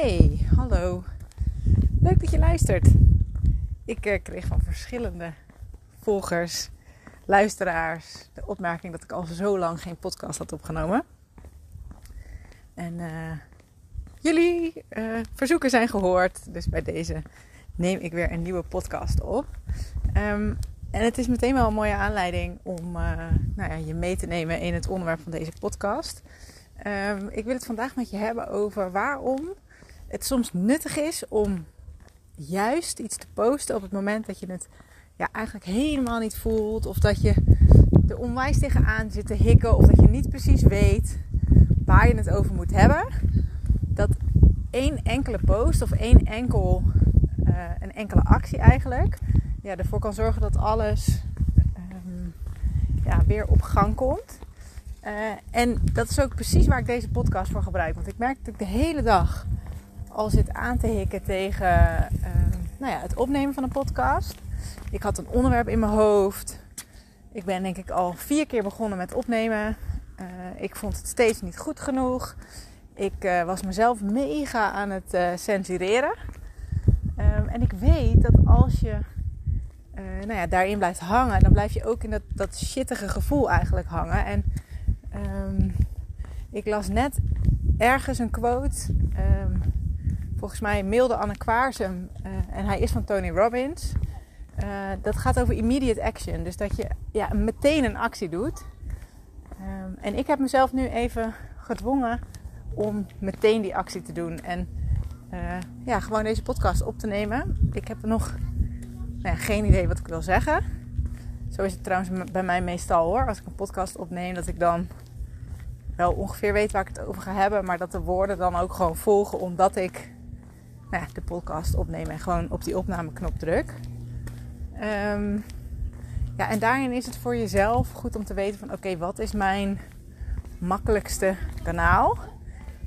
Hey, hallo. Leuk dat je luistert. Ik uh, kreeg van verschillende volgers, luisteraars, de opmerking dat ik al zo lang geen podcast had opgenomen. En uh, jullie uh, verzoeken zijn gehoord, dus bij deze neem ik weer een nieuwe podcast op. Um, en het is meteen wel een mooie aanleiding om nou ja, je mee te nemen in het onderwerp van deze podcast. Um, ik wil het vandaag met je hebben over waarom het soms nuttig is om juist iets te posten op het moment dat je het ja, eigenlijk helemaal niet voelt. Of dat je er onwijs tegenaan zit te hikken. Of dat je niet precies weet waar je het over moet hebben. Dat één enkele post of één enkel, uh, een enkele actie eigenlijk ja, ervoor kan zorgen dat alles um, ja, weer op gang komt. Uh, en dat is ook precies waar ik deze podcast voor gebruik. Want ik merk dat ik de hele dag al zit aan te hikken tegen uh, nou ja, het opnemen van een podcast. Ik had een onderwerp in mijn hoofd. Ik ben denk ik al vier keer begonnen met opnemen. Uh, ik vond het steeds niet goed genoeg. Ik uh, was mezelf mega aan het censureren. Um, en ik weet dat als je nou ja, daarin blijft hangen, dan blijf je ook in dat, dat shittige gevoel eigenlijk hangen. En um, ik las net ergens een quote. Volgens mij mailde Anne Kwaarsum. Uh, en hij is van Tony Robbins. Uh, dat gaat over immediate action. Dus dat je ja, meteen een actie doet. Um, en ik heb mezelf nu even gedwongen om meteen die actie te doen. En uh, ja, gewoon deze podcast op te nemen. Ik heb nog nou ja, geen idee wat ik wil zeggen. Zo is het trouwens bij mij meestal hoor. Als ik een podcast opneem, dat ik dan wel ongeveer weet waar ik het over ga hebben. Maar dat de woorden dan ook gewoon volgen omdat ik nou de podcast opneem en gewoon op die opnameknop druk. Um, ja, en daarin is het voor jezelf goed om te weten van oké, wat is mijn makkelijkste kanaal?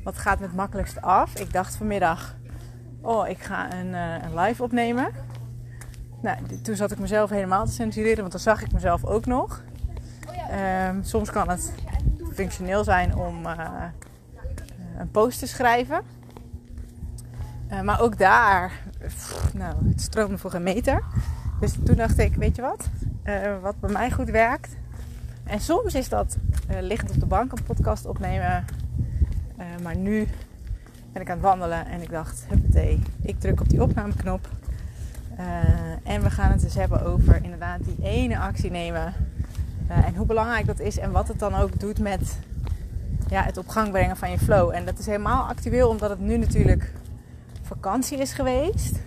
Wat gaat het makkelijkst af? Ik dacht vanmiddag, oh, ik ga een, uh, een live opnemen. Nou, toen zat ik mezelf helemaal te censureren, want dan zag ik mezelf ook nog. Um, soms kan het functioneel zijn om uh, een post te schrijven. Uh, maar ook daar, nou, het stroomde voor een meter. Dus toen dacht ik, weet je wat, uh, wat bij mij goed werkt. En soms is dat liggend op de bank een podcast opnemen. maar nu ben ik aan het wandelen en ik dacht, huppatee, ik druk op die opnameknop. en we gaan het dus hebben over inderdaad die ene actie nemen uh, en hoe belangrijk dat is en wat het dan ook doet met ja, het op gang brengen van je flow. En dat is helemaal actueel omdat het nu natuurlijk vakantie is geweest.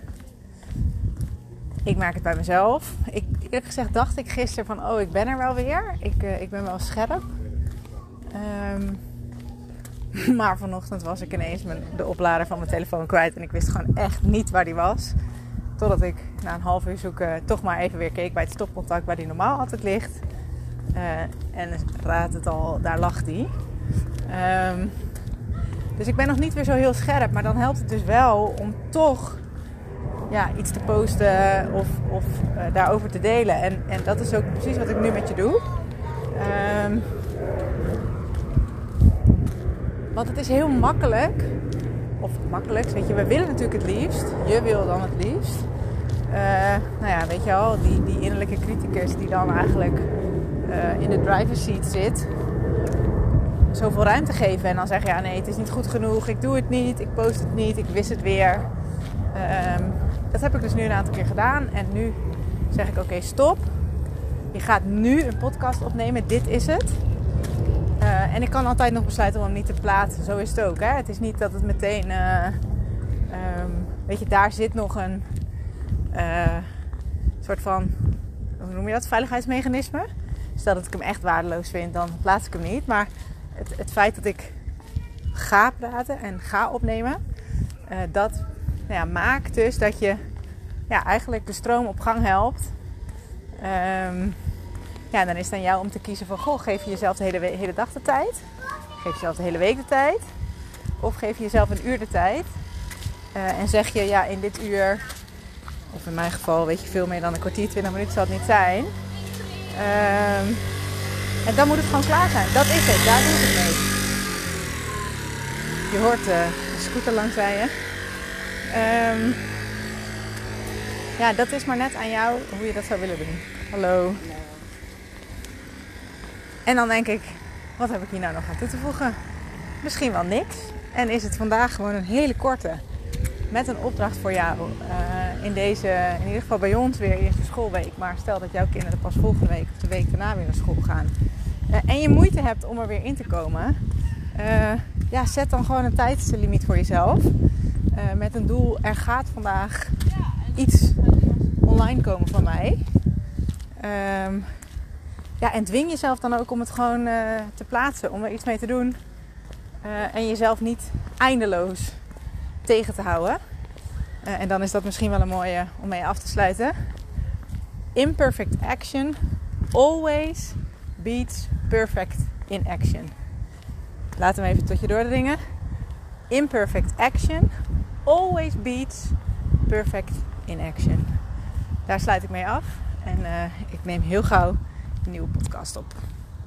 Ik merk het bij mezelf. Ik, eerlijk gezegd dacht ik gisteren van, oh, ik ben er wel weer. Ik, uh, ik ben wel scherp. Um, maar vanochtend was ik ineens mijn, de oplader van mijn telefoon kwijt. En ik wist gewoon echt niet waar die was. Totdat ik na een half uur zoeken toch maar even weer keek bij het stopcontact waar die normaal altijd ligt. Uh, en raad het al, daar lag die. Um, dus ik ben nog niet weer zo heel scherp. Maar dan helpt het dus wel om toch ja, iets te posten of, of uh, daarover te delen. En, en dat is ook precies wat ik nu met je doe. Um, want het is heel makkelijk. Of makkelijk, weet je, we willen natuurlijk het liefst. Je wil dan het liefst. Uh, nou ja, weet je wel, die, die innerlijke criticus die dan eigenlijk uh, in de driver's seat zit, zoveel ruimte geven. En dan zeggen, ja nee, het is niet goed genoeg, ik doe het niet, ik post het niet, ik wist het weer. Um, dat heb ik dus nu een aantal keer gedaan. En nu zeg ik, oké, stop. Je gaat nu een podcast opnemen, dit is het. Uh, en ik kan altijd nog besluiten om hem niet te plaatsen. Zo is het ook. Hè? Het is niet dat het meteen... Uh, um, weet je, daar zit nog een... soort van... Hoe noem je dat? Veiligheidsmechanisme. Stel dat ik hem echt waardeloos vind, dan plaats ik hem niet. Maar het, feit dat ik ga praten en ga opnemen, uh, dat nou ja, maakt dus dat je ja, eigenlijk de stroom op gang helpt. Um, ja, dan is het aan jou om te kiezen van, goh, geef je jezelf de hele, hele dag de tijd? Geef je jezelf de hele week de tijd? Of geef je jezelf een uur de tijd? Uh, en zeg je, ja, in dit uur, of in mijn geval, weet je, veel meer dan een kwartier, 20 minuten zal het niet zijn. Um, en dan moet het gewoon klaar zijn. Dat is het, daar doe ik het mee. Je hoort de scooter langs rijden. Ehm, ja, dat is maar net aan jou hoe je dat zou willen doen. Hallo. En dan denk ik, wat heb ik hier nou nog aan toe te voegen? Misschien wel niks. En is het vandaag gewoon een hele korte met een opdracht voor jou. Uh, in deze, in ieder geval bij ons weer eerste schoolweek. Maar stel dat jouw kinderen pas volgende week of de week daarna weer naar school gaan. Uh, en je moeite hebt om er weer in te komen. Uh, ja, zet dan gewoon een tijdslimiet voor jezelf. met een doel, er gaat vandaag iets online komen van mij. Um, ja, en dwing jezelf dan ook om het gewoon te plaatsen, om er iets mee te doen. en jezelf niet eindeloos tegen te houden. Uh, en dan is dat misschien wel een mooie om mee af te sluiten. Imperfect action always beats perfect in action. Laat hem even tot je doordringen. Imperfect action always beats perfect in action. Daar sluit ik mee af. En uh, ik neem heel gauw een nieuwe podcast op.